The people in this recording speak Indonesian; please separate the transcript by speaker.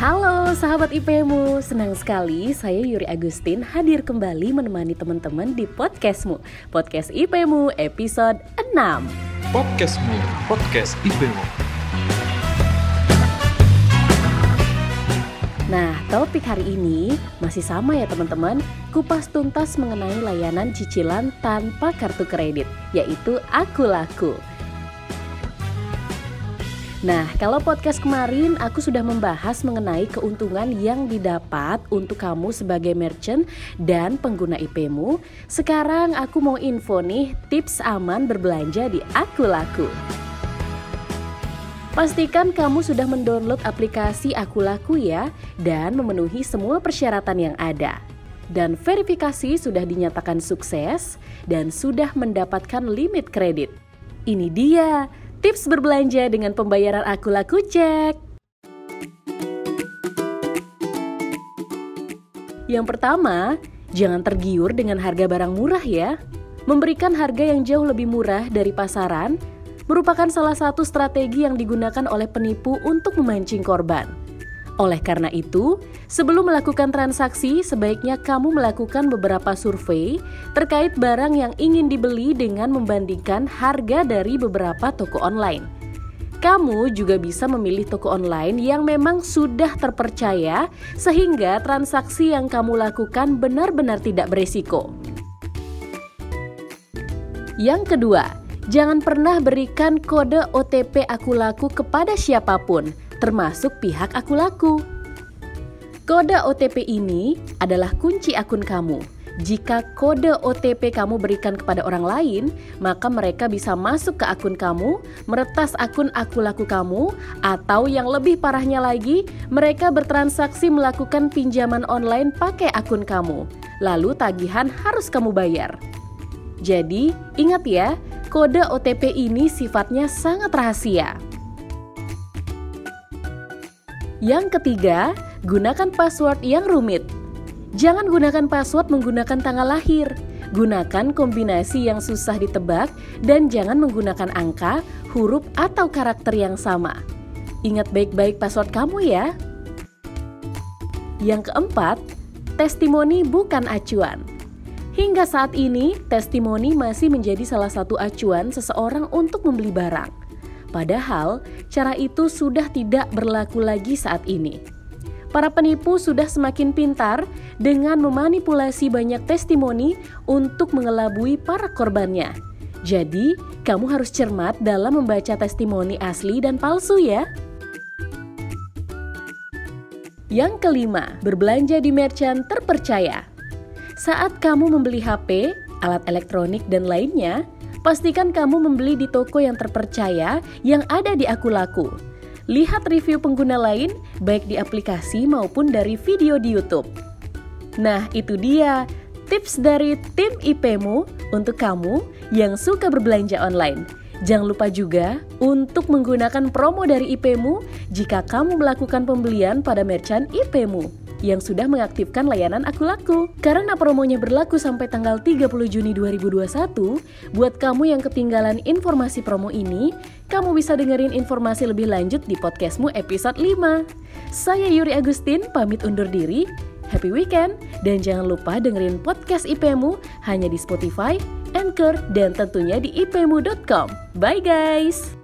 Speaker 1: Halo sahabat IPmu, senang sekali saya Yuri Agustin hadir kembali menemani teman-teman di podcastmu. Podcast IPmu episode 6
Speaker 2: Podcastmu, podcast IPmu
Speaker 1: Nah, topik hari ini masih sama ya teman-teman. Kupas tuntas mengenai layanan cicilan tanpa kartu kredit Yaitu Aku Laku Nah, kalau podcast kemarin aku sudah membahas mengenai keuntungan yang didapat untuk kamu sebagai merchant dan pengguna IP-mu. Sekarang aku mau info nih tips aman berbelanja di Aku Laku. Pastikan kamu sudah mendownload aplikasi Aku Laku ya dan memenuhi semua persyaratan yang ada. Dan verifikasi sudah dinyatakan sukses dan sudah mendapatkan limit kredit. Ini dia Tips berbelanja dengan pembayaran aku laku cek. Yang pertama, jangan tergiur dengan harga barang murah ya. Memberikan harga yang jauh lebih murah dari pasaran merupakan salah satu strategi yang digunakan oleh penipu untuk memancing korban. Oleh karena itu, sebelum melakukan transaksi, sebaiknya kamu melakukan beberapa survei terkait barang yang ingin dibeli dengan membandingkan harga dari beberapa toko online. Kamu juga bisa memilih toko online yang memang sudah terpercaya, sehingga transaksi yang kamu lakukan benar-benar tidak beresiko. Yang kedua, jangan pernah berikan kode OTP aku laku kepada siapa pun termasuk pihak aku laku. Kode OTP ini adalah kunci akun kamu. Jika kode OTP kamu berikan kepada orang lain, maka mereka bisa masuk ke akun kamu, meretas akun aku laku kamu, atau yang lebih parahnya lagi, mereka bertransaksi melakukan pinjaman online pakai akun kamu. Lalu tagihan harus kamu bayar. Jadi, ingat ya, kode OTP ini sifatnya sangat rahasia. Yang ketiga, gunakan password yang rumit. Jangan gunakan password menggunakan tanggal lahir. Gunakan kombinasi yang susah ditebak dan jangan menggunakan angka, huruf, atau karakter yang sama. Ingat baik-baik password kamu ya. Yang keempat, testimoni bukan acuan. Hingga saat ini, testimoni masih menjadi salah satu acuan seseorang untuk membeli barang. Padahal, cara itu sudah tidak berlaku lagi saat ini. Para penipu sudah semakin pintar dengan memanipulasi banyak testimoni untuk mengelabui para korbannya. Jadi, kamu harus cermat dalam membaca testimoni asli dan palsu ya. Yang kelima, berbelanja di merchant terpercaya. Saat kamu membeli HP, alat elektronik, dan lainnya, Pastikan kamu membeli di toko yang terpercaya yang ada di Aku Laku. Lihat review pengguna lain, baik di aplikasi maupun dari video di YouTube. Nah, itu dia tips dari tim IPmu untuk kamu yang suka berbelanja online. Jangan lupa juga untuk menggunakan promo dari IPmu jika kamu melakukan pembelian pada merchant IPmu yang sudah mengaktifkan layanan Aku Laku. Karena promonya berlaku sampai tanggal 30 Juni 2021, buat kamu yang ketinggalan informasi promo ini, kamu bisa dengerin informasi lebih lanjut di podcastmu episode 5. Saya Yuri Agustin, pamit undur diri. Happy weekend, dan jangan lupa dengerin podcast IPmu hanya di Spotify, Anchor, dan tentunya di ipmu.com. Bye guys!